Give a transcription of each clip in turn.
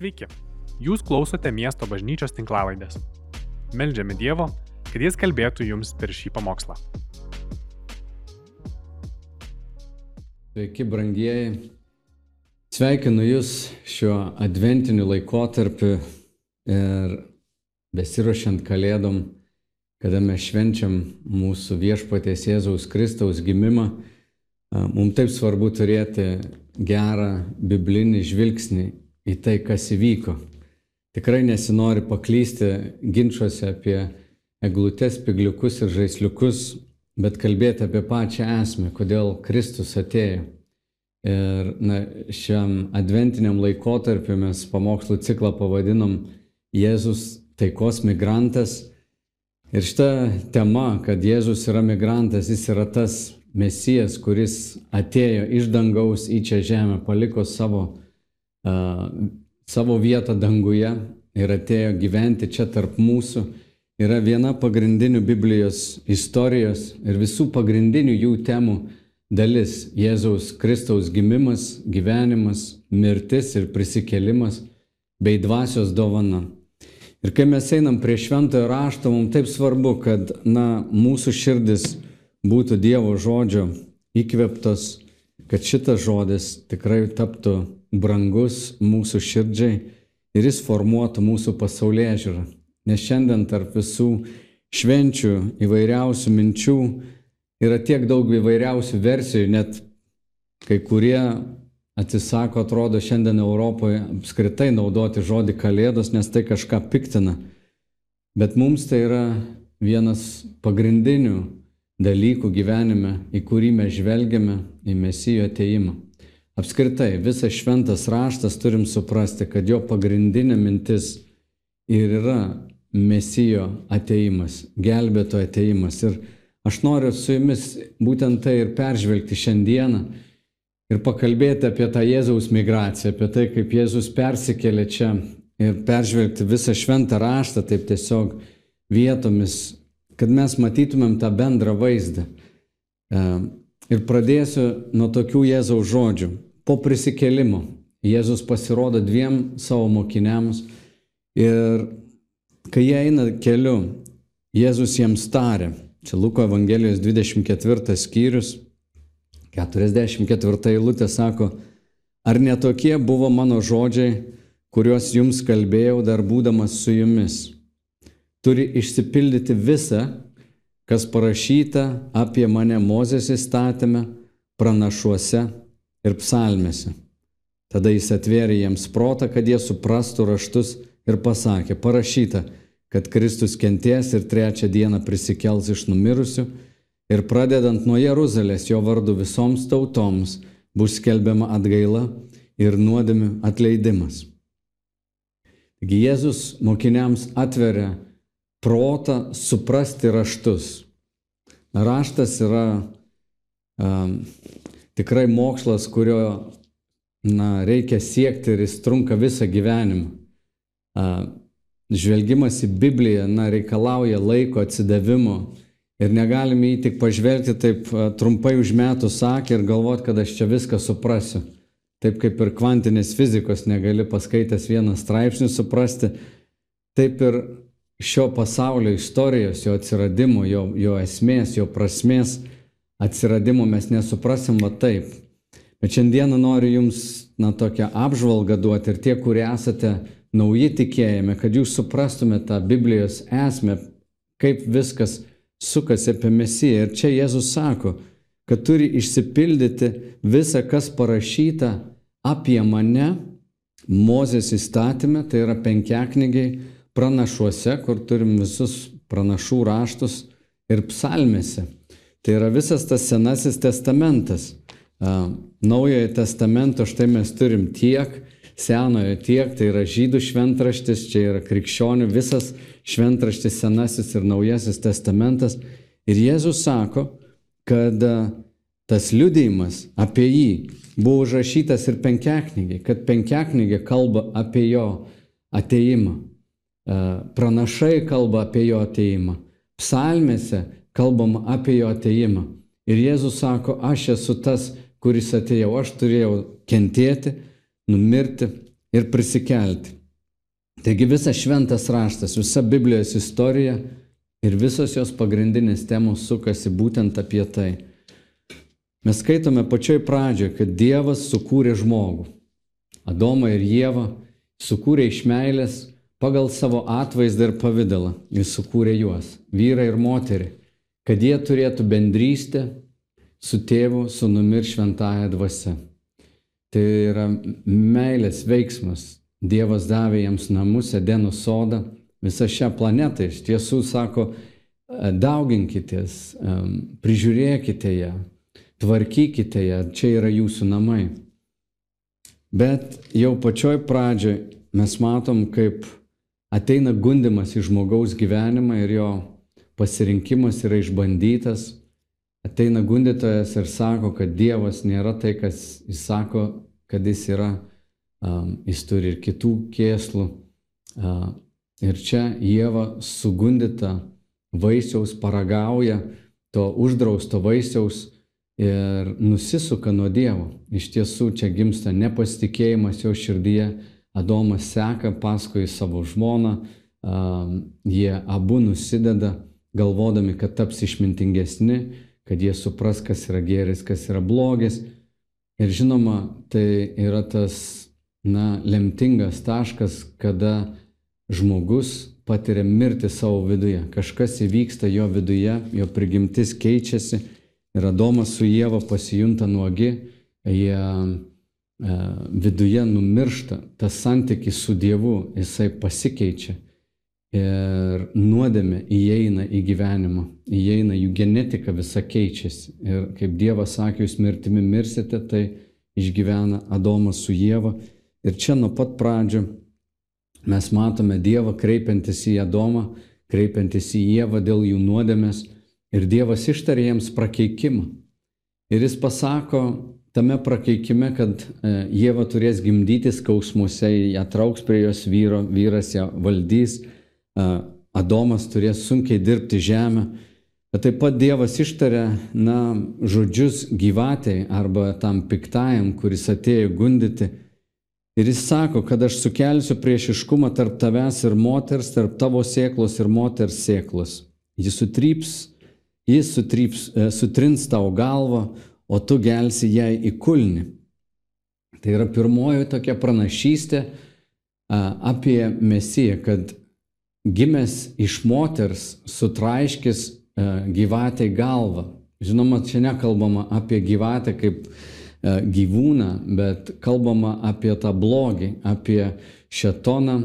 Sveiki, jūs klausote miesto bažnyčios tinklavaidės. Meldžiame Dievo, kad Jis kalbėtų jums per šį pamokslą. Sveiki, brangieji. Sveikinu Jūs šiuo adventiniu laikotarpiu ir besirošiant kalėdom, kada mes švenčiam mūsų viešpatės Jėzaus Kristaus gimimą. Mums taip svarbu turėti gerą biblinį žvilgsnį į tai, kas įvyko. Tikrai nesinori paklysti ginčiuose apie eglutes, pigliukus ir žaisliukus, bet kalbėti apie pačią esmę, kodėl Kristus atėjo. Ir na, šiam adventiniam laikotarpiu mes pamokslų ciklą pavadinom Jėzus taikos migrantas. Ir šita tema, kad Jėzus yra migrantas, jis yra tas mesijas, kuris atėjo iš dangaus į čia žemę, paliko savo savo vietą danguje ir atėjo gyventi čia tarp mūsų, yra viena pagrindinių Biblijos istorijos ir visų pagrindinių jų temų dalis - Jėzaus Kristaus gimimas, gyvenimas, mirtis ir prisikelimas bei dvasios dovana. Ir kai mes einam prie šventojo rašto, mums taip svarbu, kad na, mūsų širdis būtų Dievo žodžio įkveptos, kad šitas žodis tikrai taptų brangus mūsų širdžiai ir jis formuotų mūsų pasaulyje žiūrą. Nes šiandien tarp visų švenčių įvairiausių minčių yra tiek daug įvairiausių versijų, net kai kurie atsisako, atrodo, šiandien Europoje apskritai naudoti žodį kalėdos, nes tai kažką piktina. Bet mums tai yra vienas pagrindinių dalykų gyvenime, į kurį mes žvelgiame į mesijo ateimą. Apskritai, visas šventas raštas turim suprasti, kad jo pagrindinė mintis ir yra mesijo ateimas, gelbėto ateimas. Ir aš noriu su jumis būtent tai ir peržvelgti šiandieną ir pakalbėti apie tą Jėzaus migraciją, apie tai, kaip Jėzus persikėlė čia ir peržvelgti visą šventą raštą taip tiesiog vietomis, kad mes matytumėm tą bendrą vaizdą. Ir pradėsiu nuo tokių Jėzaus žodžių po prisikelimo Jėzus pasirodo dviem savo mokiniams ir kai jie eina keliu, Jėzus jiems tarė, čia Luko Evangelijos 24 skyrius, 44 eilutė sako, ar netokie buvo mano žodžiai, kuriuos jums kalbėjau dar būdamas su jumis. Turi išsipildyti visa, kas parašyta apie mane Mozės įstatymę, pranašuose ir psalmėse. Tada jis atvėrė jiems protą, kad jie suprastų raštus ir pasakė, parašyta, kad Kristus kenties ir trečią dieną prisikels iš numirusių ir pradedant nuo Jeruzalės jo vardu visoms tautoms bus skelbiama atgaila ir nuodėmių atleidimas. Taigi Jėzus mokiniams atveria protą suprasti raštus. Raštas yra um, tikrai mokslas, kurio na, reikia siekti ir jis trunka visą gyvenimą. Žvelgimas į Bibliją na, reikalauja laiko atsidavimo ir negalime jį tik pažvelgti taip trumpai užmetus akį ir galvoti, kad aš čia viską suprasiu. Taip kaip ir kvantinės fizikos negali paskaitęs vieną straipsnį suprasti, taip ir šio pasaulio istorijos, jo atsiradimo, jo, jo esmės, jo prasmės atsiradimo mes nesuprasim va taip. Bet šiandieną noriu Jums na, tokią apžvalgą duoti ir tie, kurie esate nauji tikėjime, kad Jūs suprastumėte tą Biblijos esmę, kaip viskas sukasi apie Mesiją. Ir čia Jėzus sako, kad turi išsipildyti visa, kas parašyta apie mane Mozės įstatymė, tai yra penkiaknygiai pranašuose, kur turim visus pranašų raštus ir psalmėse. Tai yra visas tas senasis testamentas. Naujojo testamento štai mes turim tiek, senojo tiek, tai yra žydų šventraštis, čia yra krikščionių visas šventraštis senasis ir naujasis testamentas. Ir Jėzus sako, kad tas liudėjimas apie jį buvo užrašytas ir penkiaknygiai, kad penkiaknygė kalba apie jo ateimą. Pranašai kalba apie jo ateimą. Psalmėse kalbam apie jo ateimą. Ir Jėzus sako, aš esu tas, kuris atėjau, aš turėjau kentėti, numirti, ir prisikelti. Taigi visas šventas raštas, visa Biblijos istorija ir visos jos pagrindinės temos sukasi būtent apie tai. Mes skaitome pačioj pradžioje, kad Dievas sukūrė žmogų. Adomą ir Jėvą sukūrė iš meilės pagal savo atvaizdą ir pavydalą. Jis sukūrė juos, vyrą ir moterį, kad jie turėtų bendrystę su tėvu, sunumi ir šventąją dvasę. Tai yra meilės veiksmas. Dievas davė jiems namus, Edeno sodą, visą šią planetą. Iš tiesų sako, dauginkitės, prižiūrėkite ją, tvarkykite ją, čia yra jūsų namai. Bet jau pačioj pradžioj mes matom, kaip ateina gundimas į žmogaus gyvenimą ir jo pasirinkimas yra išbandytas. Ateina gundytojas ir sako, kad Dievas nėra tai, kas jis sako, kad jis yra. Um, jis turi ir kitų kėslų. Uh, ir čia Jėva sugundyta vaisiaus paragauja to uždrausto vaisiaus ir nusisuka nuo Dievo. Iš tiesų čia gimsta nepasitikėjimas jo širdyje. Adomas seka paskui savo žmoną, jie abu nusideda, galvodami, kad taps išmintingesni, kad jie supras, kas yra geris, kas yra blogis. Ir žinoma, tai yra tas, na, lemtingas taškas, kada žmogus patiria mirtį savo viduje. Kažkas įvyksta jo viduje, jo prigimtis keičiasi Ir Adomas su Jėva pasijunta nuogi, jie viduje numiršta, tas santykis su Dievu, jisai pasikeičia. Ir nuodėmė įeina į gyvenimą, įeina jų genetika visa keičiasi. Ir kaip Dievas sakė, jūs mirtimi mirsite, tai išgyvena Adomas su Jėva. Ir čia nuo pat pradžio mes matome Dievą kreipiantis į Adomą, kreipiantis į Jėvą dėl jų nuodėmės Ir Dievas ištarė jiems prakeikimą. Ir jis pasako tame prakeikime, kad e, Jėva turės gimdyti skausmuose, ją trauks prie jos vyro, vyras ją valdys, e, Adomas turės sunkiai dirbti žemę. Bet taip pat Dievas ištarė, na, žodžius gyvatėjai arba tam piktajam, kuris atėjo gundyti. Ir jis sako, kad aš sukelsiu priešiškumą tarp tavęs ir moters, tarp tavo sėklos ir moters sėklos. Jis sutryps Jis sutryps, e, sutrins tau galvą, o tu gelsi jai į kulnį. Tai yra pirmoji tokia pranašystė apie Mesiją, kad gimęs iš moters sutraiškis gyvatė galvą. Žinoma, čia nekalbama apie gyvatę kaip gyvūną, bet kalbama apie tą blogį, apie šetoną,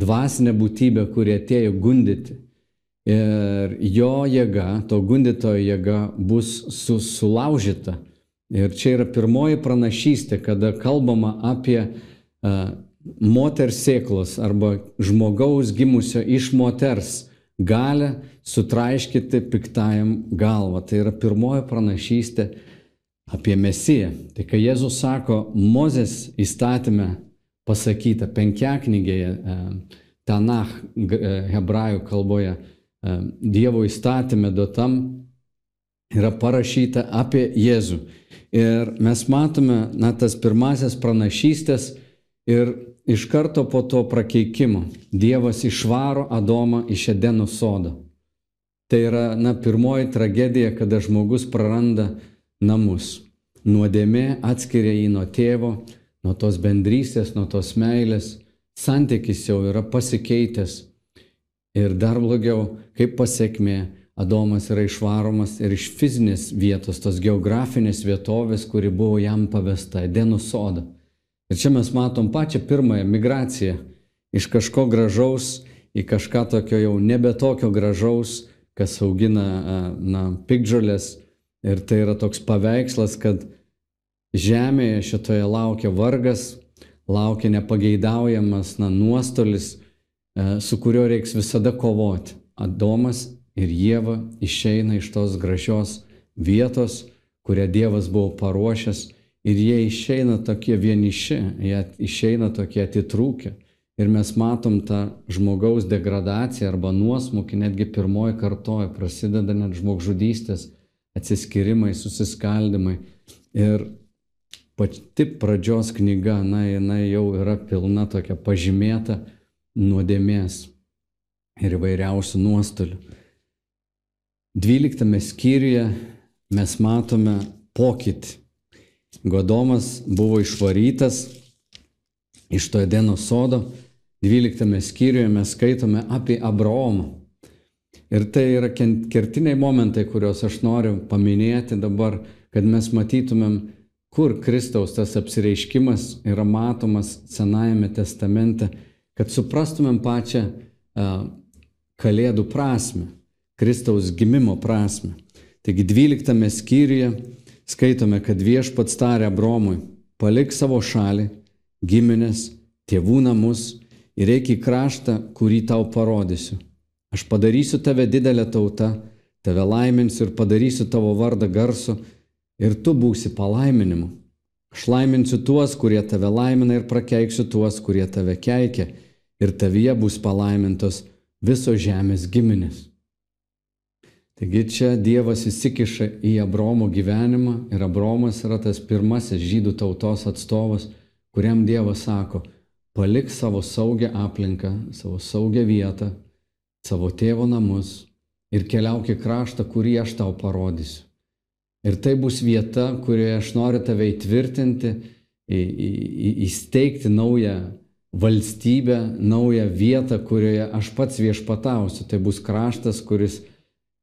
dvasinę būtybę, kuri atėjo gundyti. Ir jo jėga, to gundytojo jėga bus su, sulaužyta. Ir čia yra pirmoji pranašystė, kada kalbama apie uh, moters sėklos arba žmogaus gimusio iš moters galę sutraiškyti piktajam galvą. Tai yra pirmoji pranašystė apie Mesiją. Tai kai Jėzus sako, Mozės įstatymę pasakyta penkiaknygėje, Tanach hebrajų kalboje, Dievo įstatymė duotam yra parašyta apie Jėzų. Ir mes matome, na, tas pirmasis pranašystės ir iš karto po to prakeikimo Dievas išvaro Adomą iš Edeno sodo. Tai yra, na, pirmoji tragedija, kada žmogus praranda namus. Nuodėmė atskiria jį nuo tėvo, nuo tos bendrystės, nuo tos meilės. Santykis jau yra pasikeitęs Ir dar blogiau, kaip pasiekmė, Adomas yra išvaromas ir iš fizinės vietos, tos geografinės vietovės, kuri buvo jam pavesta, Edenų soda. Ir čia mes matom pačią pirmąją migraciją iš kažko gražaus į kažką tokio jau nebe tokio gražaus, kas augina, na, pikdžolės. Ir tai yra toks paveikslas, kad žemėje šitoje laukia vargas, laukia nepageidaujamas, na, nuostolis, su kuriuo reiks visada kovoti. Adomas ir Jėva išeina iš tos gražios vietos, kurią Dievas buvo paruošęs ir jie išeina tokie vieniši, jie išeina tokie atitrūkę. Ir mes matom tą žmogaus degradaciją arba nuosmukį netgi pirmoji kartoje, prasideda net žmogžudystės, atsiskirimai, susiskaldimai. Ir pati pradžios knyga, na, jinai jau yra pilna tokia pažymėta nuodėmės ir įvairiausių nuostolių. Dvyliktame skyriuje mes matome pokytį. Godomas buvo išvarytas iš to Edeno sodo. Dvyliktame skyriuje mes skaitome apie Abraomą. Ir tai yra kertiniai momentai, kuriuos aš noriu paminėti dabar, kad mes matytumėm, kur Kristaus tas apsireiškimas yra matomas Senajame testamente, kad suprastumėm pačią uh, Kalėdų prasme, Kristaus gimimo prasme. Taigi 12 skyriuje skaitome, kad viešpats tarė Abromui, palik savo šalį, giminės, tėvų namus ir eik į kraštą, kurį tau parodysiu. Aš padarysiu tave didelę tautą, tave laiminsiu ir padarysiu tavo vardą garsu ir tu būsi palaiminimu. Aš laiminsiu tuos, kurie tave laimina ir prakeiksiu tuos, kurie tave keikia ir tavyje bus palaimintos viso žemės giminės. Taigi čia Dievas įsikiša į Abromo gyvenimą ir Abromas yra tas pirmasis žydų tautos atstovas, kuriam Dievas sako, palik savo saugią aplinką, savo saugią vietą, savo tėvo namus ir keliauk į kraštą, kurį aš tau parodysiu. Ir tai bus vieta, kurioje aš noriu tave įtvirtinti, įsteigti naują valstybę, naują vietą, kurioje aš pats viešpatausiu. Tai bus kraštas, kuris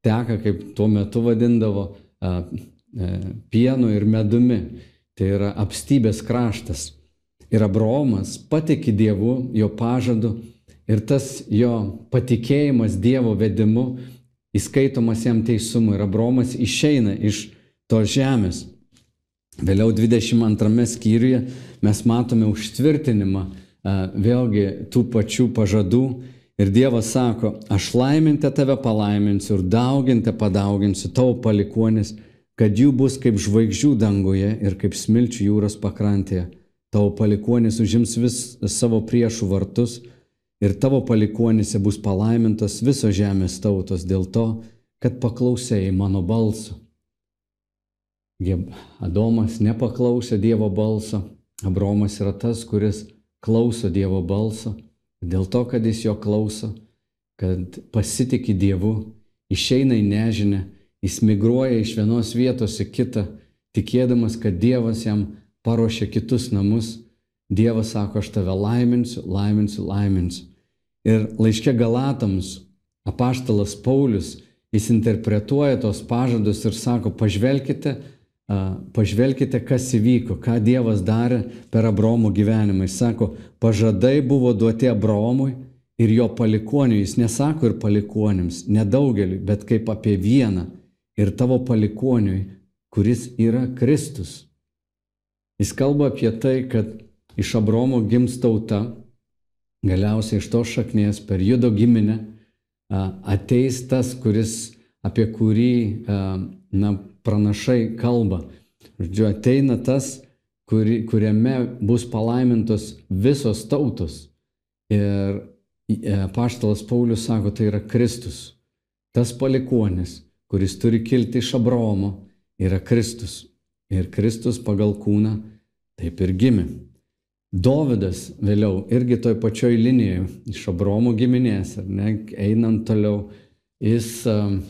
teka, kaip tuo metu vadindavo, pienu ir medumi. Tai yra apstybės kraštas. Ir Abraomas patikė Dievu, jo pažadu ir tas jo patikėjimas Dievo vedimu įskaitomas jam teisumu. Ir Abraomas išeina iš tos žemės. Vėliau 22 skyriuje mes matome užtvirtinimą vėlgi tų pačių pažadų. Ir Dievas sako, aš laimintę tave palaiminsiu ir daugintę padauginsiu tavo palikonis, kad jų bus kaip žvaigždžių danguje ir kaip smilčių jūros pakrantėje. Tavo palikonis užims vis savo priešų vartus ir tavo palikonise bus palaimintos visos žemės tautos dėl to, kad paklausėjai mano balso. Adomas nepaklausė Dievo balso, Abromas yra tas, kuris klauso Dievo balso, dėl to, kad jis jo klauso, kad pasitikė Dievu, išeina į nežinę, jis migruoja iš vienos vietos į kitą, tikėdamas, kad Dievas jam paruošia kitus namus. Dievas sako, aš tave laiminsiu, laiminsiu, laiminsiu. Ir laiškė Galatams apaštalas Paulius, jis interpretuoja tos pažadus ir sako, pažvelkite, pažvelkite, kas įvyko, ką Dievas darė per Abromo gyvenimą. Jis sako, pažadai buvo duoti Abromui ir jo palikoniui. Jis nesako ir palikonims, nedaugeliu, bet kaip apie vieną ir tavo palikoniui, kuris yra Kristus. Jis kalba apie tai, kad iš Abromo gims tauta, galiausiai iš tos šaknies per judo giminę ateis tas, kuris, apie kurį na, pranašai kalba. Žodžiu, ateina tas, kuri, kuriame bus palaimintos visos tautos. Ir e, paštalas Paulius sako, tai yra Kristus. Tas palikonis, kuris turi kilti iš Abraomo, yra Kristus. Ir Kristus pagal kūną taip ir gimė. Dovydas vėliau irgi toj pačioj linijoje iš Abromo giminės, ar ne, einant toliau, jis uh,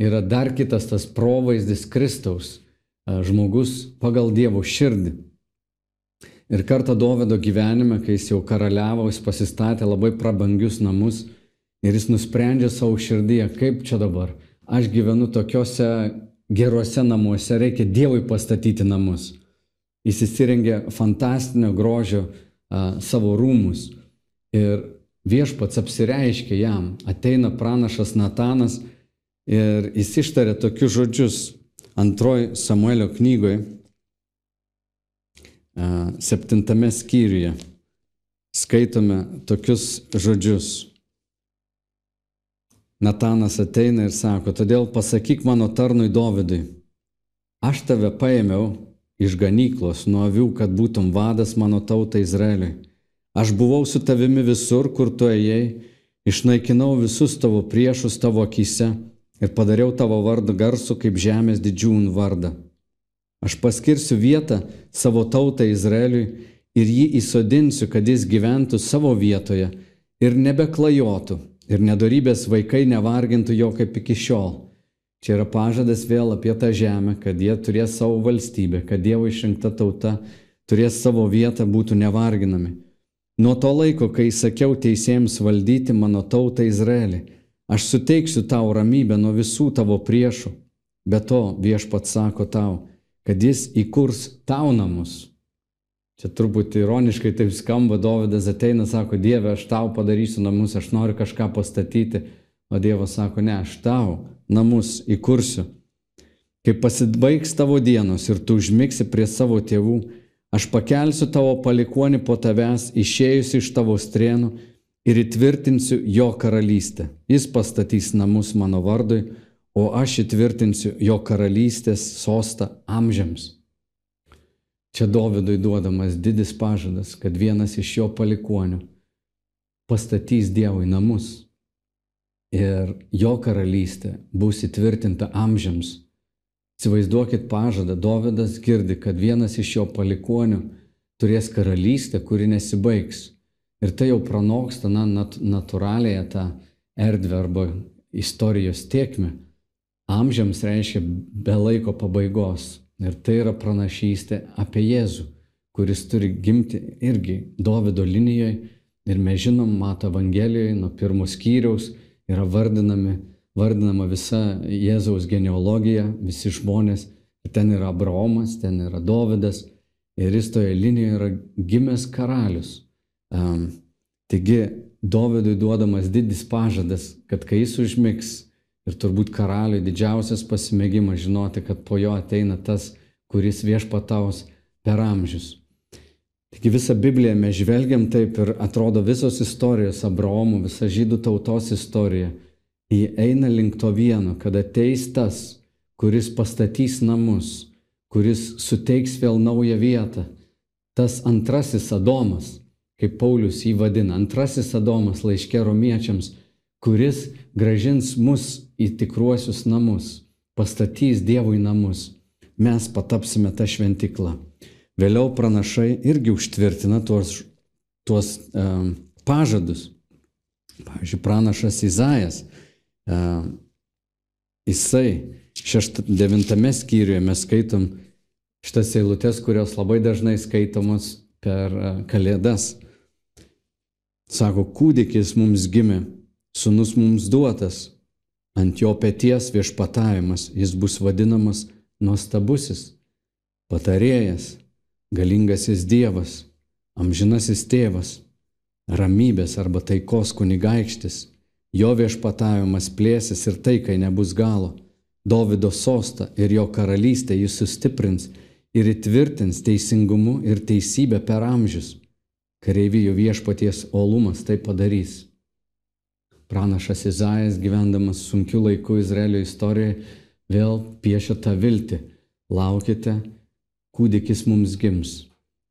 yra dar kitas tas provaizdis Kristaus, žmogus pagal Dievo širdį. Ir kartą Dovido gyvenime, kai jis jau karaliavo, jis pasistatė labai prabangius namus ir jis nusprendžia savo širdyje, kaip čia dabar, aš gyvenu tokiuose geruose namuose, reikia Dievui pastatyti namus. Jis įsirengė fantastinio grožio a, savo rūmus ir viešpats apsireiškia jam, ateina pranašas Natanas Ir jis ištarė tokius žodžius antroji Samuelio knygoje, septintame skyriuje. Skaitome tokius žodžius. Natanas ateina ir sako, todėl pasakyk mano tarnui Dovydui, aš tave paėmiau iš ganyklos nuo avių, kad būtum vadas mano tautai Izraeliui. Aš buvau su tavimi visur, kur tu ėjai, išnaikinau visus tavo priešus tavo akise ir padariau tavo vardą garsų kaip žemės didžiūnų vardą. Aš paskirsiu vietą savo tautai Izraeliui ir jį įsodinsiu, kad jis gyventų savo vietoje ir nebeklajotų, ir nedarybės vaikai nevargintų jo kaip iki šiol. Čia yra pažadas vėl apie tą žemę, kad jie turės savo valstybę, kad Dievo išrinkta tauta turės savo vietą, būtų nevarginami. Nuo to laiko, kai sakiau teisėjams valdyti mano tautą Izraelį, aš suteiksiu tau ramybę nuo visų tavo priešų. Be to viešpat sako tau, kad jis įkurs tau namus. Čia truputį ironiškai taip skamba, Dovydas ateina, sako, Dieve, aš tau padarysiu namus, aš noriu kažką pastatyti, o Dievas sako, ne, aš tau namus įkursiu. Kai pasibaigs tavo dienos ir tu užmigsi prie savo tėvų, aš pakelsiu tavo palikonį po tavęs, išėjus iš tavo strėnų ir įtvirtinsiu jo karalystę. Jis pastatys namus mano vardui, o aš įtvirtinsiu jo karalystės sostą amžiams. Čia Dovydui duodamas didis pažadas, kad vienas iš jo palikonių pastatys Dievui namus ir jo karalystė bus įtvirtinta amžiams. Įsivaizduokit pažadą, Dovydas girdi, kad vienas iš jo palikonių turės karalystę, kuri nesibaigs. Ir tai jau pranoksta na, nat, natūraliai tą erdvę arba istorijos tiekmę. Amžiams reiškia be laiko pabaigos. Ir tai yra pranašystė apie Jėzų, kuris turi gimti irgi Davido linijoje. Ir mes žinom, mato Evangelijoje nuo pirmo skyriaus yra vardinami, vardinama visa Jėzaus genealogija, visi žmonės. Ir ten yra Abraomas, ten yra Davidas. Ir jis toje linijoje yra gimęs karalius. Um, taigi Davidui duodamas didis pažadas, kad kai jis užmigs, Ir turbūt karaliui didžiausias pasimėgimas žinoti, kad po jo ateina tas, kuris viešpataus per amžius. Taigi visą Bibliją mes žvelgiam taip ir atrodo visos istorijos Abraomo, visa žydų tautos istorija, jį eina link to vieno, kad ateis tas, kuris pastatys namus, kuris suteiks vėl naują vietą. Tas antrasis Adomas, kaip Paulius jį vadina, antrasis Adomas laiškė romiečiams, kuris gražins mus į tikruosius namus, pastatys Dievui namus, mes patapsime tą šventiklą. Vėliau pranašai irgi užtvirtina tuos, tuos um, pažadus. Pavyzdžiui, pranašas Izajas, uh, jisai šešto, devintame skyriuje mes skaitom šitas eilutes, kurios labai dažnai skaitomos per uh, Kalėdas. Sako, kūdikis mums gimė, sunus mums duotas, ant jo pėties viešpatavimas, jis bus vadinamas nuostabusis, patarėjas, galingasis Dievas, amžinasis tėvas, ramybės arba taikos kunigaikštis, jo viešpatavimas plėsis ir taikai nebus galo. Dovido sostą ir jo karalystę jis sustiprins ir įtvirtins teisingumu ir teisybę per amžius. Kareivijų viešpaties olumas tai padarys. Pranašas Izaijas, gyvendamas sunkiu laiku Izraelio istorijoje, vėl piešia tą viltį. Laukite, kūdikis mums gims.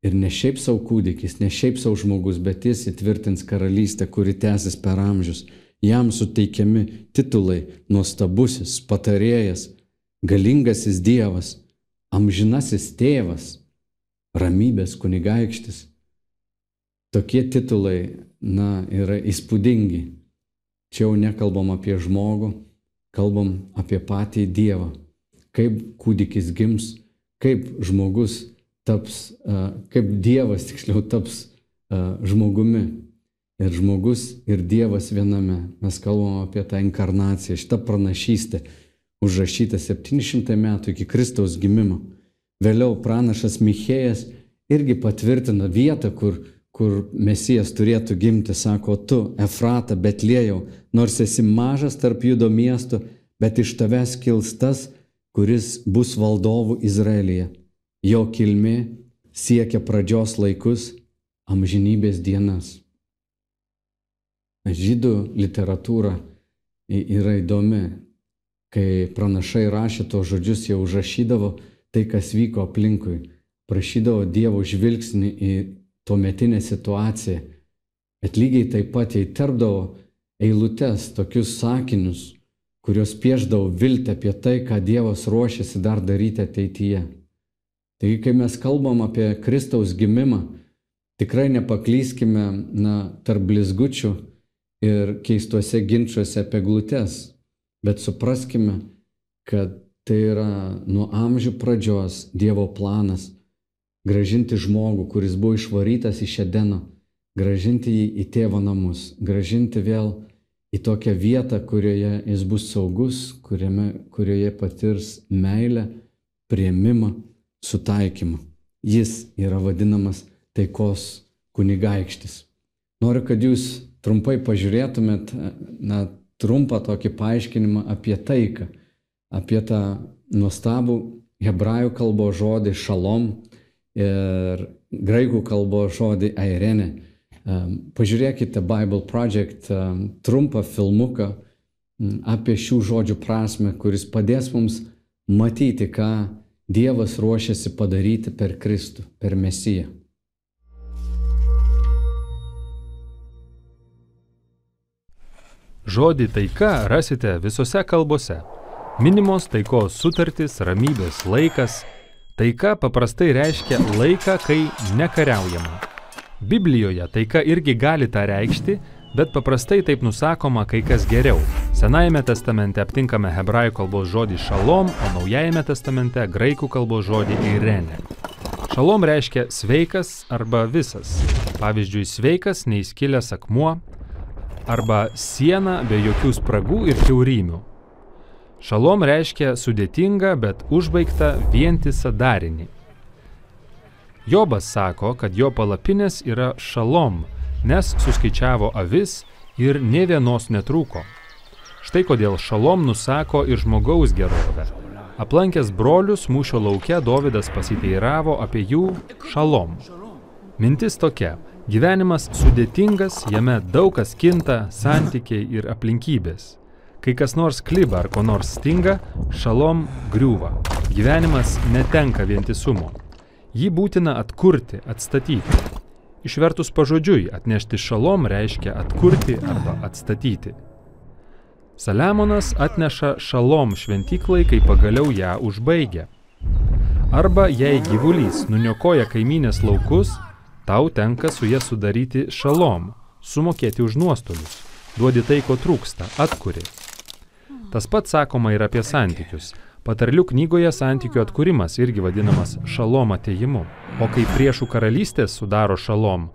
Ir ne šiaip savo kūdikis, ne šiaip savo žmogus, bet jis įtvirtins karalystę, kuri tęsis per amžius. Jam suteikiami titulai - nuostabusis, patarėjas, galingasis Dievas, amžinasis tėvas, ramybės kunigaikštis. Tokie titulai, na, yra įspūdingi. Čia jau nekalbam apie žmogų, kalbam apie patį Dievą. Kaip kūdikis gims, kaip žmogus taps, kaip Dievas tiksliau taps žmogumi. Ir žmogus ir Dievas viename. Mes kalbam apie tą inkarnaciją, šitą pranašystę užrašytą 700 metų iki Kristaus gimimo. Vėliau pranašas Michėjas irgi patvirtina vietą, kur kur Mesijas turėtų gimti, sako, tu, Efrata, Betlėjau, nors esi mažas tarp judo miestų, bet iš tavęs kils tas, kuris bus valdovų Izraelyje. Jo kilmė siekia pradžios laikus, amžinybės dienas. Žydų literatūra yra įdomi. Kai pranašai rašė to žodžius, jie užrašydavo tai, kas vyko aplinkui, prašydavo Dievo žvilgsnį į tuometinę situaciją. Bet lygiai taip pat jai tarpdavo eilutes, tokius sakinius, kurios pieždavo viltį apie tai, ką Dievas ruošiasi dar daryti ateityje. Taigi, kai mes kalbam apie Kristaus gimimą, tikrai nepaklyskime na, tarp blizgučių ir keistuose ginčiuose apie glutes, bet supraskime, kad tai yra nuo amžių pradžios Dievo planas gražinti žmogų, kuris buvo išvarytas iš Edeno, gražinti jį į tėvo namus, gražinti vėl į tokią vietą, kurioje jis bus saugus, kuriame, kurioje patirs meilę, prieimimą, sutaikymą. Jis yra vadinamas taikos kunigaikštis. Noriu, kad jūs trumpai pažiūrėtumėt na, trumpą tokį paaiškinimą apie taiką, apie tą nuostabų hebrajų kalbos žodį šalom ir graikų kalbos žodį airenė. Pažiūrėkite Bible Project trumpą filmuką apie šių žodžių prasme, kuris padės mums matyti, ką Dievas ruošiasi padaryti per Kristų, per Mesiją. Žodį taika rasite visose kalbose. Minimos taikos sutartys, ramybės laikas. Taika paprastai reiškia laiką, kai nekariaujama. Biblijoje taika irgi gali tą reikšti, bet paprastai taip nusakoma kai kas geriau. Senajame testamente aptinkame hebrajų kalbos žodį šalom, o naujajame testamente graikų kalbos žodį eirenė. Šalom reiškia sveikas arba visas. Pavyzdžiui, sveikas neįskilęs akmuo arba siena be jokių spragų ir kiaurymių. Šalom reiškia sudėtingą, bet užbaigtą vientisą darinį. Jobas sako, kad jo palapinės yra šalom, nes suskaičiavo avis ir ne vienos netrūko. Štai kodėl šalom nusako ir žmogaus gerovę. Aplankęs brolius mūšio laukia Dovydas pasiteiravo apie jų šalom. Mintis tokia - gyvenimas sudėtingas, jame daug kas kinta, santykiai ir aplinkybės. Kai kas nors kliba ar ko nors stinga, šalom griūva. Gyvenimas netenka vientisumo. Jį būtina atkurti, atstatyti. Išvertus pažodžiui, atnešti šalom reiškia atkurti arba atstatyti. Saliamonas atneša šalom šventyklai, kai pagaliau ją užbaigia. Arba jei gyvulys nuniokoja kaiminės laukus, tau tenka su jie sudaryti šalom, sumokėti už nuostolius, duodi tai, ko trūksta, atkuri. Tas pats sakoma ir apie santykius. Patarlių knygoje santykių atkūrimas irgi vadinamas šalom ateimu. O kai priešų karalystės sudaro šalom,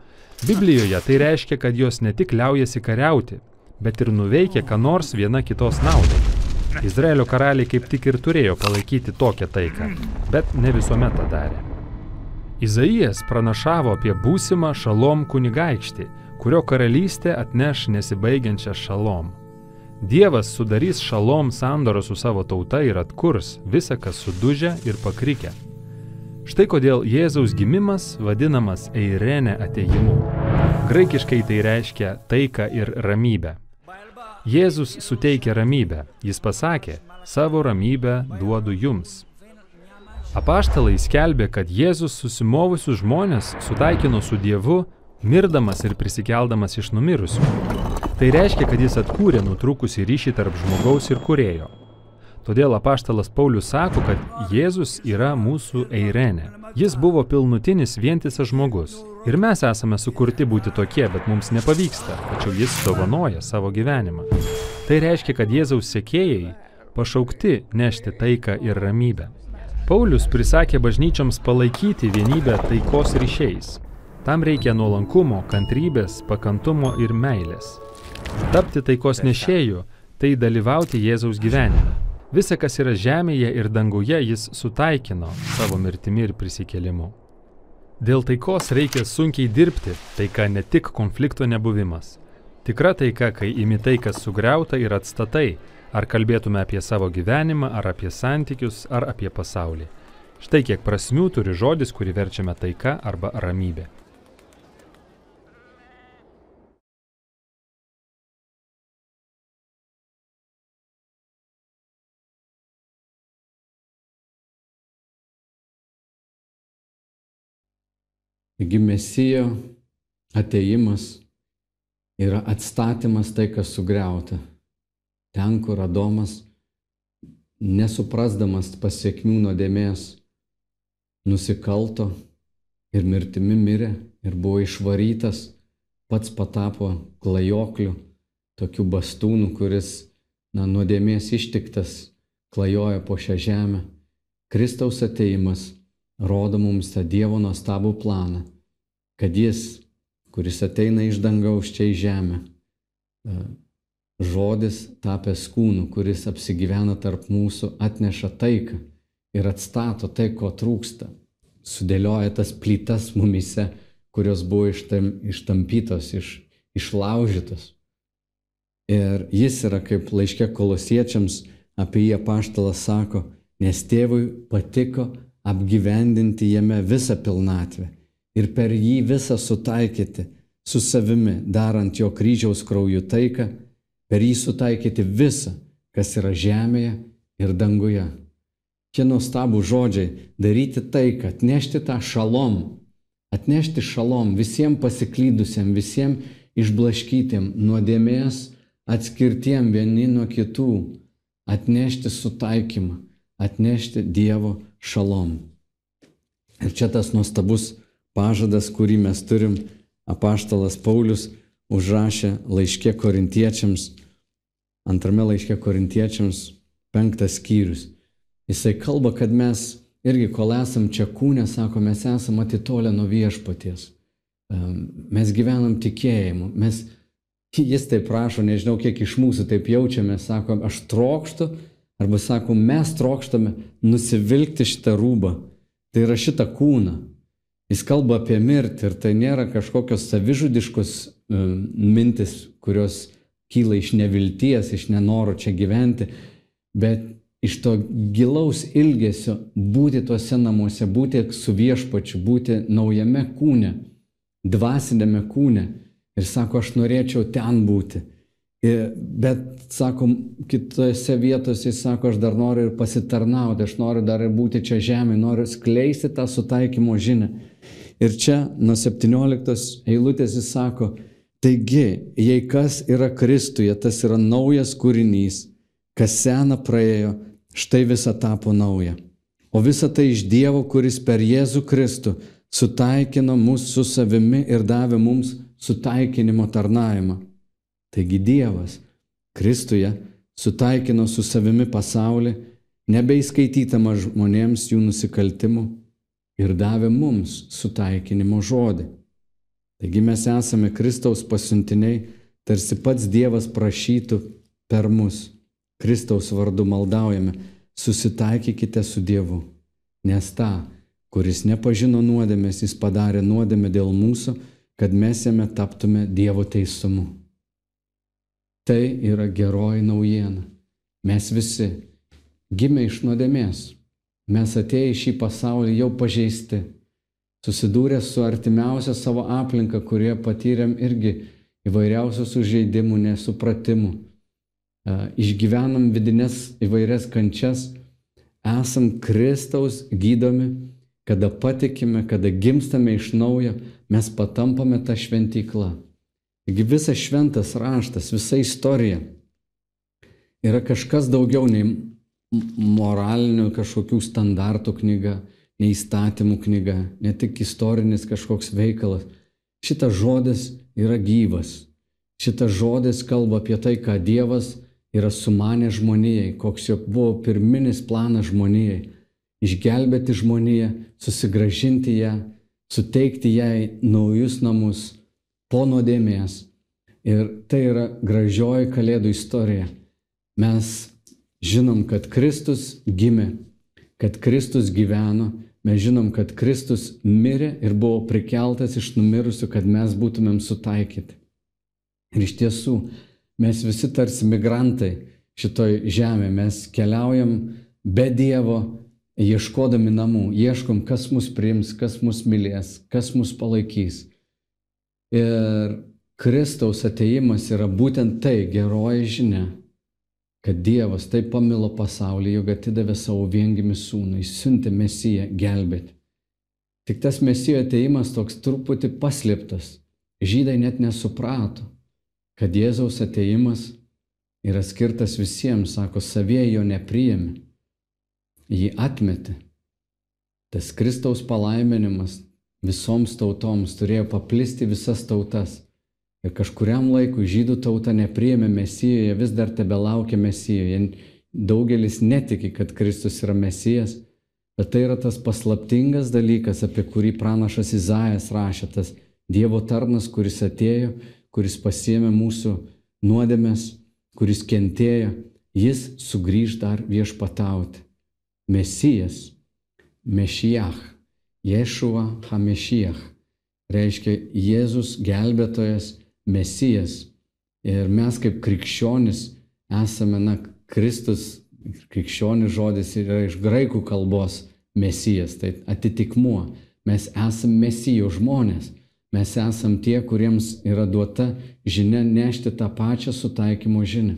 Biblijoje tai reiškia, kad jos ne tik liaujasi kariauti, bet ir nuveikia ką nors viena kitos naudai. Izraelio karaliai kaip tik ir turėjo palaikyti tokią taiką, bet ne visuomet tą darė. Izaijas pranašavo apie būsimą šalom kunigaikštį, kurio karalystė atneš nesibaigiančią šalom. Dievas sudarys šalom sandorą su savo tauta ir atkurs visą, kas sudužę ir pakrikę. Štai kodėl Jėzaus gimimas vadinamas Eirenė ateimu. Graikiškai tai reiškia taiką ir ramybę. Jėzus suteikė ramybę. Jis pasakė, savo ramybę duodu jums. Apaštalai skelbė, kad Jėzus susimovusius žmonės sutaikino su Dievu, mirdamas ir prisikeldamas iš numirusių. Tai reiškia, kad jis atkūrė nutrūkusi ryšį tarp žmogaus ir kurėjo. Todėl apaštalas Paulius sako, kad Jėzus yra mūsų eirenė. Jis buvo pilnutinis vientisas žmogus. Ir mes esame sukurti būti tokie, bet mums nepavyksta, tačiau jis dovanoja savo gyvenimą. Tai reiškia, kad Jėzaus sekėjai pašaukti nešti taiką ir ramybę. Paulius prisakė bažnyčioms palaikyti vienybę taikos ryšiais. Tam reikia nuolankumo, kantrybės, pakantumo ir meilės. Tapti taikos nešėjų - tai dalyvauti Jėzaus gyvenime. Visa, kas yra žemėje ir danguje, jis sutaikino savo mirtimi ir prisikėlimu. Dėl taikos reikia sunkiai dirbti, taika ne tik konflikto nebuvimas. Tikra taika, kai imi tai, kas sugriauta ir atstatai, ar kalbėtume apie savo gyvenimą, ar apie santykius, ar apie pasaulį. Štai kiek prasmių turi žodis, kurį verčiame taika arba ramybė. Taigi mesijo ateimas yra atstatymas tai, kas sugriauta. Ten, kur Adomas, nesuprasdamas pasiekmių nuodėmės, nusikalto ir mirtimi mirė ir buvo išvarytas, pats patapo klajokliu, tokiu bastūnu, kuris, na, nuodėmės ištiktas, klajoja po šią žemę. Kristaus ateimas rodo mums tą Dievo nuostabų planą, kad Jis, kuris ateina iš dangaus čia į žemę, e, žodis tapęs kūnu, kuris apsigyvena tarp mūsų, atneša taiką ir atstato tai, ko trūksta. Sudėlioja tas plytas mumise, kurios buvo ištam, ištampytos, iš, išlaužytos. Ir jis yra kaip laiškė kolosiečiams, apie jį apaštalas sako, nes tėvui patiko apgyvendinti jame visą pilnatvę ir per jį visą sutaikyti su savimi, darant jo kryžiaus kraujų taiką, per jį sutaikyti visą, kas yra žemėje ir danguje. Čia nuostabų žodžiai - daryti taiką, atnešti tą šalom, atnešti šalom visiems pasiklydusiem, visiems išblaškytiem, nuodėmės atskirtiem vieni nuo kitų, atnešti sutaikymą, atnešti Dievo šalom. Ir čia tas nuostabus pažadas, kurį mes turim, apaštalas Paulius užrašė laiškė korintiečiams, antrame laiškė korintiečiams penktas skyrius. Jisai kalba, kad mes irgi, kol esam čia kūne, sako, mes esam atitolę nuo viešpaties. Mes gyvenam tikėjimu. Mes, jis taip prašo, nežinau, kiek iš mūsų taip jaučiame, sako, aš trokštu, arba sako, mes trokštame nusivilkti šitą rūbą. Tai yra šitą kūną. Jis kalba apie mirtį ir tai nėra kažkokios savižudiškos mintis, kurios kyla iš nevilties, iš nenoro čia gyventi, bet iš to gilaus ilgesio būti tuose namuose, būti su viešpačiu, būti naujame kūne, dvasinėme kūne. Ir sako, aš norėčiau ten būti. Bet, sako, kitose vietose jis sako, aš dar noriu ir pasitarnauti, aš noriu dar ir būti čia žemė, noriu skleisti tą sutaikymo žinę. Ir čia nuo 17 eilutės jis sako, taigi, jei kas yra Kristuje, tas yra naujas kūrinys, kas sena praėjo, štai visa tapo nauja. O visa tai iš Dievo, kuris per Jėzų Kristų sutaikino mus su savimi ir davė mums sutaikinimo tarnavimą. Taigi Dievas Kristuje sutaikino su savimi pasaulį, nebeįskaitytama žmonėms jų nusikaltimų ir davė mums sutaikinimo žodį. Taigi mes esame Kristaus pasiuntiniai, tarsi pats Dievas prašytų per mus. Kristaus vardu maldaujame, susitaikykite su Dievu, nes tą, kuris nepažino nuodėmės, jis padarė nuodėmę dėl mūsų, kad mes jame taptume Dievo teisumu. Tai yra geroji naujiena. Mes visi gimė iš nuodėmės. Mes atėję į šį pasaulį jau pažeisti, susidūrę su artimiausia savo aplinka, kurie patyrėm irgi įvairiausių sužeidimų, nesupratimų išgyvenam vidinės įvairias kančias, esam Kristaus gydomi, kada patikime, kada gimstame iš naujo, mes patampame tą šventyklą. Taigi visas šventas raštas, visa istorija yra kažkas daugiau nei moralinių kažkokių standartų knyga, nei įstatymų knyga, ne tik istorinis kažkoks veikalas. Šitas žodis yra gyvas. Šitas žodis kalba apie tai, ką Dievas yra sumanę žmonijai, koks jo buvo pirminis planas žmonijai - išgelbėti žmoniją, susigražinti ją, suteikti jai naujus namus po nuodėmės. Ir tai yra gražioji Kalėdų istorija. Mes žinom, kad Kristus gimė, kad Kristus gyveno, mes žinom, kad Kristus mirė ir buvo prikeltas iš numirusių, kad mes būtumėm sutaikyti. Ir iš tiesų, Mes visi tarsi migrantai šitoj žemė, mes keliaujam be Dievo, ieškodami namų, ieškom, kas mus priims, kas mus mylės, kas mus palaikys. Ir Kristaus ateimas yra būtent tai geroji žinia, kad Dievas taip pamilo pasaulį, jog atidavė savo viengimi sūnų, įsiuntė Mesiją gelbėti. Tik tas Mesijo ateimas toks truputį paslėptas. Žydai net nesuprato kad Jėzaus ateimas yra skirtas visiems, sako, savie jo nepriėmė, jį atmetė. tas Kristaus palaiminimas visoms tautoms turėjo paplisti visas tautas. Ir kažkuriam laikui žydų tauta nepriėmė mesijo, jie vis dar tebe laukia mesijo. Jie daugelis netiki, kad Kristus yra mesijas, bet tai yra tas paslaptingas dalykas, apie kurį pranašas Izaijas rašė, tas Dievo tarnas, kuris atėjo, kuris pasiemė mūsų nuodėmės, kuris kentėjo, jis sugrįž dar viešpatauti. Mesijas, Mešijach, Ješuva Hamešijach, reiškia Jėzus gelbėtojas, Mesijas. Ir mes kaip krikščionis esame, na, Kristus, krikščionis žodis yra iš graikų kalbos Mesijas, tai atitikmuo. Mes esame Mesijo žmonės. Mes esame tie, kuriems yra duota žinia nešti tą pačią sutaikymo žinią.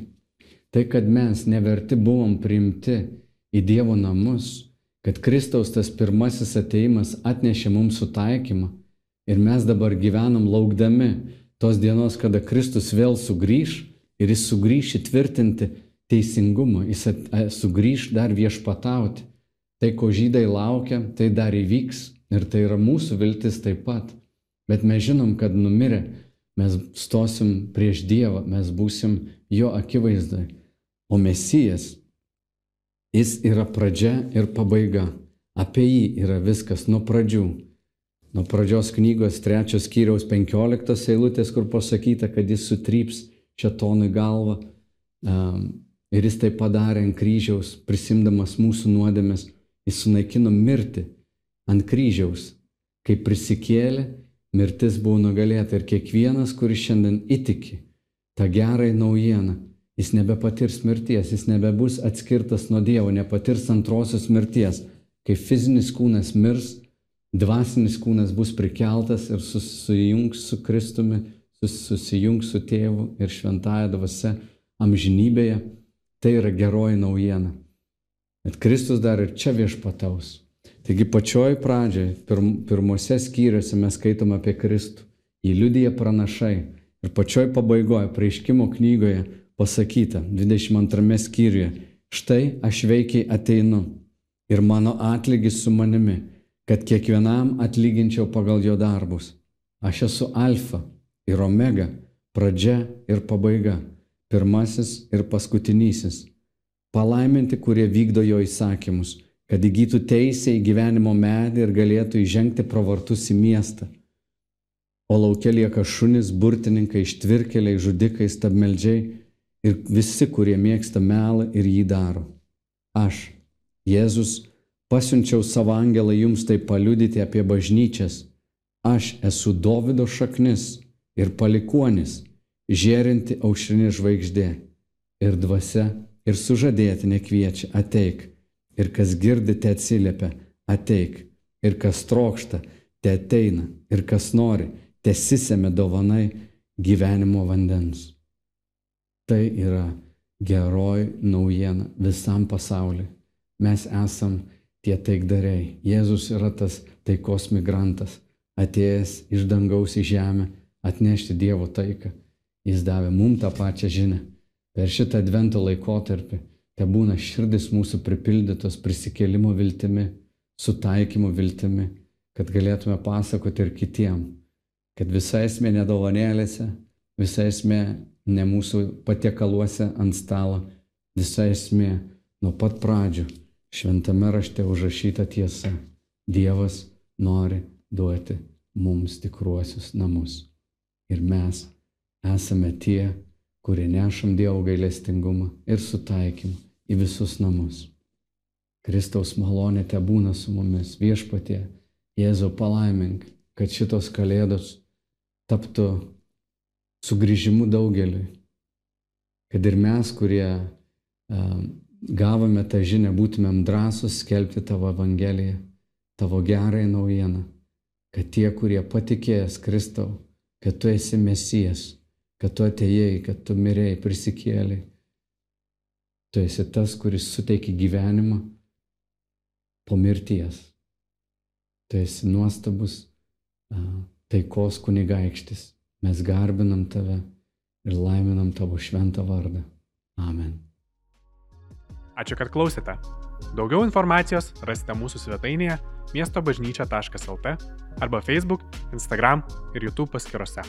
Tai, kad mes neverti buvom priimti į Dievo namus, kad Kristaus tas pirmasis ateimas atnešė mums sutaikymą ir mes dabar gyvenam laukdami tos dienos, kada Kristus vėl sugrįž ir jis sugrįž įtvirtinti teisingumą, jis sugrįž dar viešpatauti. Tai, ko žydai laukia, tai dar įvyks ir tai yra mūsų viltis taip pat. Bet mes žinom, kad numirę mes stosim prieš Dievą, mes būsim jo akivaizdai. O Mesijas, jis yra pradžia ir pabaiga. Apie jį yra viskas nuo pradžių. Nuo pradžios knygos trečios skyriaus penkioliktos eilutės, kur pasakyta, kad jis sutryps šetonui galvą. Um, Ir jis tai padarė ant kryžiaus, prisimdamas mūsų nuodėmės, jis sunaikino mirtį ant kryžiaus. Kai prisikėlė, mirtis buvo nugalėta ir kiekvienas, kuris šiandien įtiki tą gerąją naujieną, jis nebepatirs mirties, jis nebebus atskirtas nuo Dievo, nepatirs antrosios mirties. Kai fizinis kūnas mirs, dvasinis kūnas bus prikeltas ir susijungs su Kristumi, susijungs su tėvu ir šventąją dvasia amžinybėje Tai yra geroji naujiena. Bet Kristus dar ir čia viešpataus. Taigi pačioj pradžioj, pirm, pirmose skyriuose mes skaitom apie Kristų. Jį liudyja pranašai. Ir pačioj pabaigoje, prieiškimo knygoje pasakyta, 22 skyriuje, štai aš veikiai ateinu ir mano atlygis su manimi, kad kiekvienam atlyginčiau pagal jo darbus. Aš esu alfa ir omega, pradžia ir pabaiga pirmasis ir paskutinysis. Palaiminti, kurie vykdo jo įsakymus, kad įgytų teisę į gyvenimo medį ir galėtų įžengti pro vartus į miestą. O laukia lieka šunis, burtininkai, ištvirkeliai, žudikai, stabmeldžiai ir visi, kurie mėgsta melą ir jį daro. Aš, Jėzus, pasiunčiau savo angelą jums tai paliudyti apie bažnyčias. Aš esu Dovido šaknis ir palikuonis žėrinti aušrinė žvaigždė ir dvasia ir sužadėti nekviečia ateik ir kas girdi te atsiliepia ateik ir kas trokšta te ateina ir kas nori te sisėmė dovanai gyvenimo vandens. Tai yra geroji naujiena visam pasauliu. Mes esam tie taikdariai. Jėzus yra tas taikos migrantas, atėjęs iš dangaus į žemę atnešti Dievo taiką. Jis davė mum tą pačią žinę. Per šitą advento laikotarpį te būna širdis mūsų pripildytos prisikėlimo viltimi, sutaikymo viltimi, kad galėtume pasakoti ir kitiem, kad visa esmė nedovanėlėse, visa esmė ne mūsų patiekaluose ant stalo, visa esmė nuo pat pradžių šventame rašte užrašyta tiesa. Dievas nori duoti mums tikruosius namus. Ir mes esame tie, kurie nešam Dievo gailestingumą ir sutaikymą į visus namus. Kristaus malonė te būna su mumis viešpatie, Jėzau palaimink, kad šitos kalėdos taptų sugrįžimu daugeliui. Kad ir mes, kurie gavome tą žinią, būtumėm drąsus skelbti tavo Evangeliją, tavo gerąją naujieną, kad tie, kurie patikėjęs Kristau, kad tu esi Mesijas, kad tu atėjai, kad tu mirėjai, prisikėlai. Tu esi tas, kuris suteikia gyvenimą po mirties. Tu esi nuostabus taikos kunigaikštis. Mes garbinam tave ir laiminam tavo šventą vardą. Amen. Ačiū, kad klausėte. Daugiau informacijos rasite mūsų svetainėje miestobažnyčia.lt arba Facebook, Instagram ir YouTube paskiruose.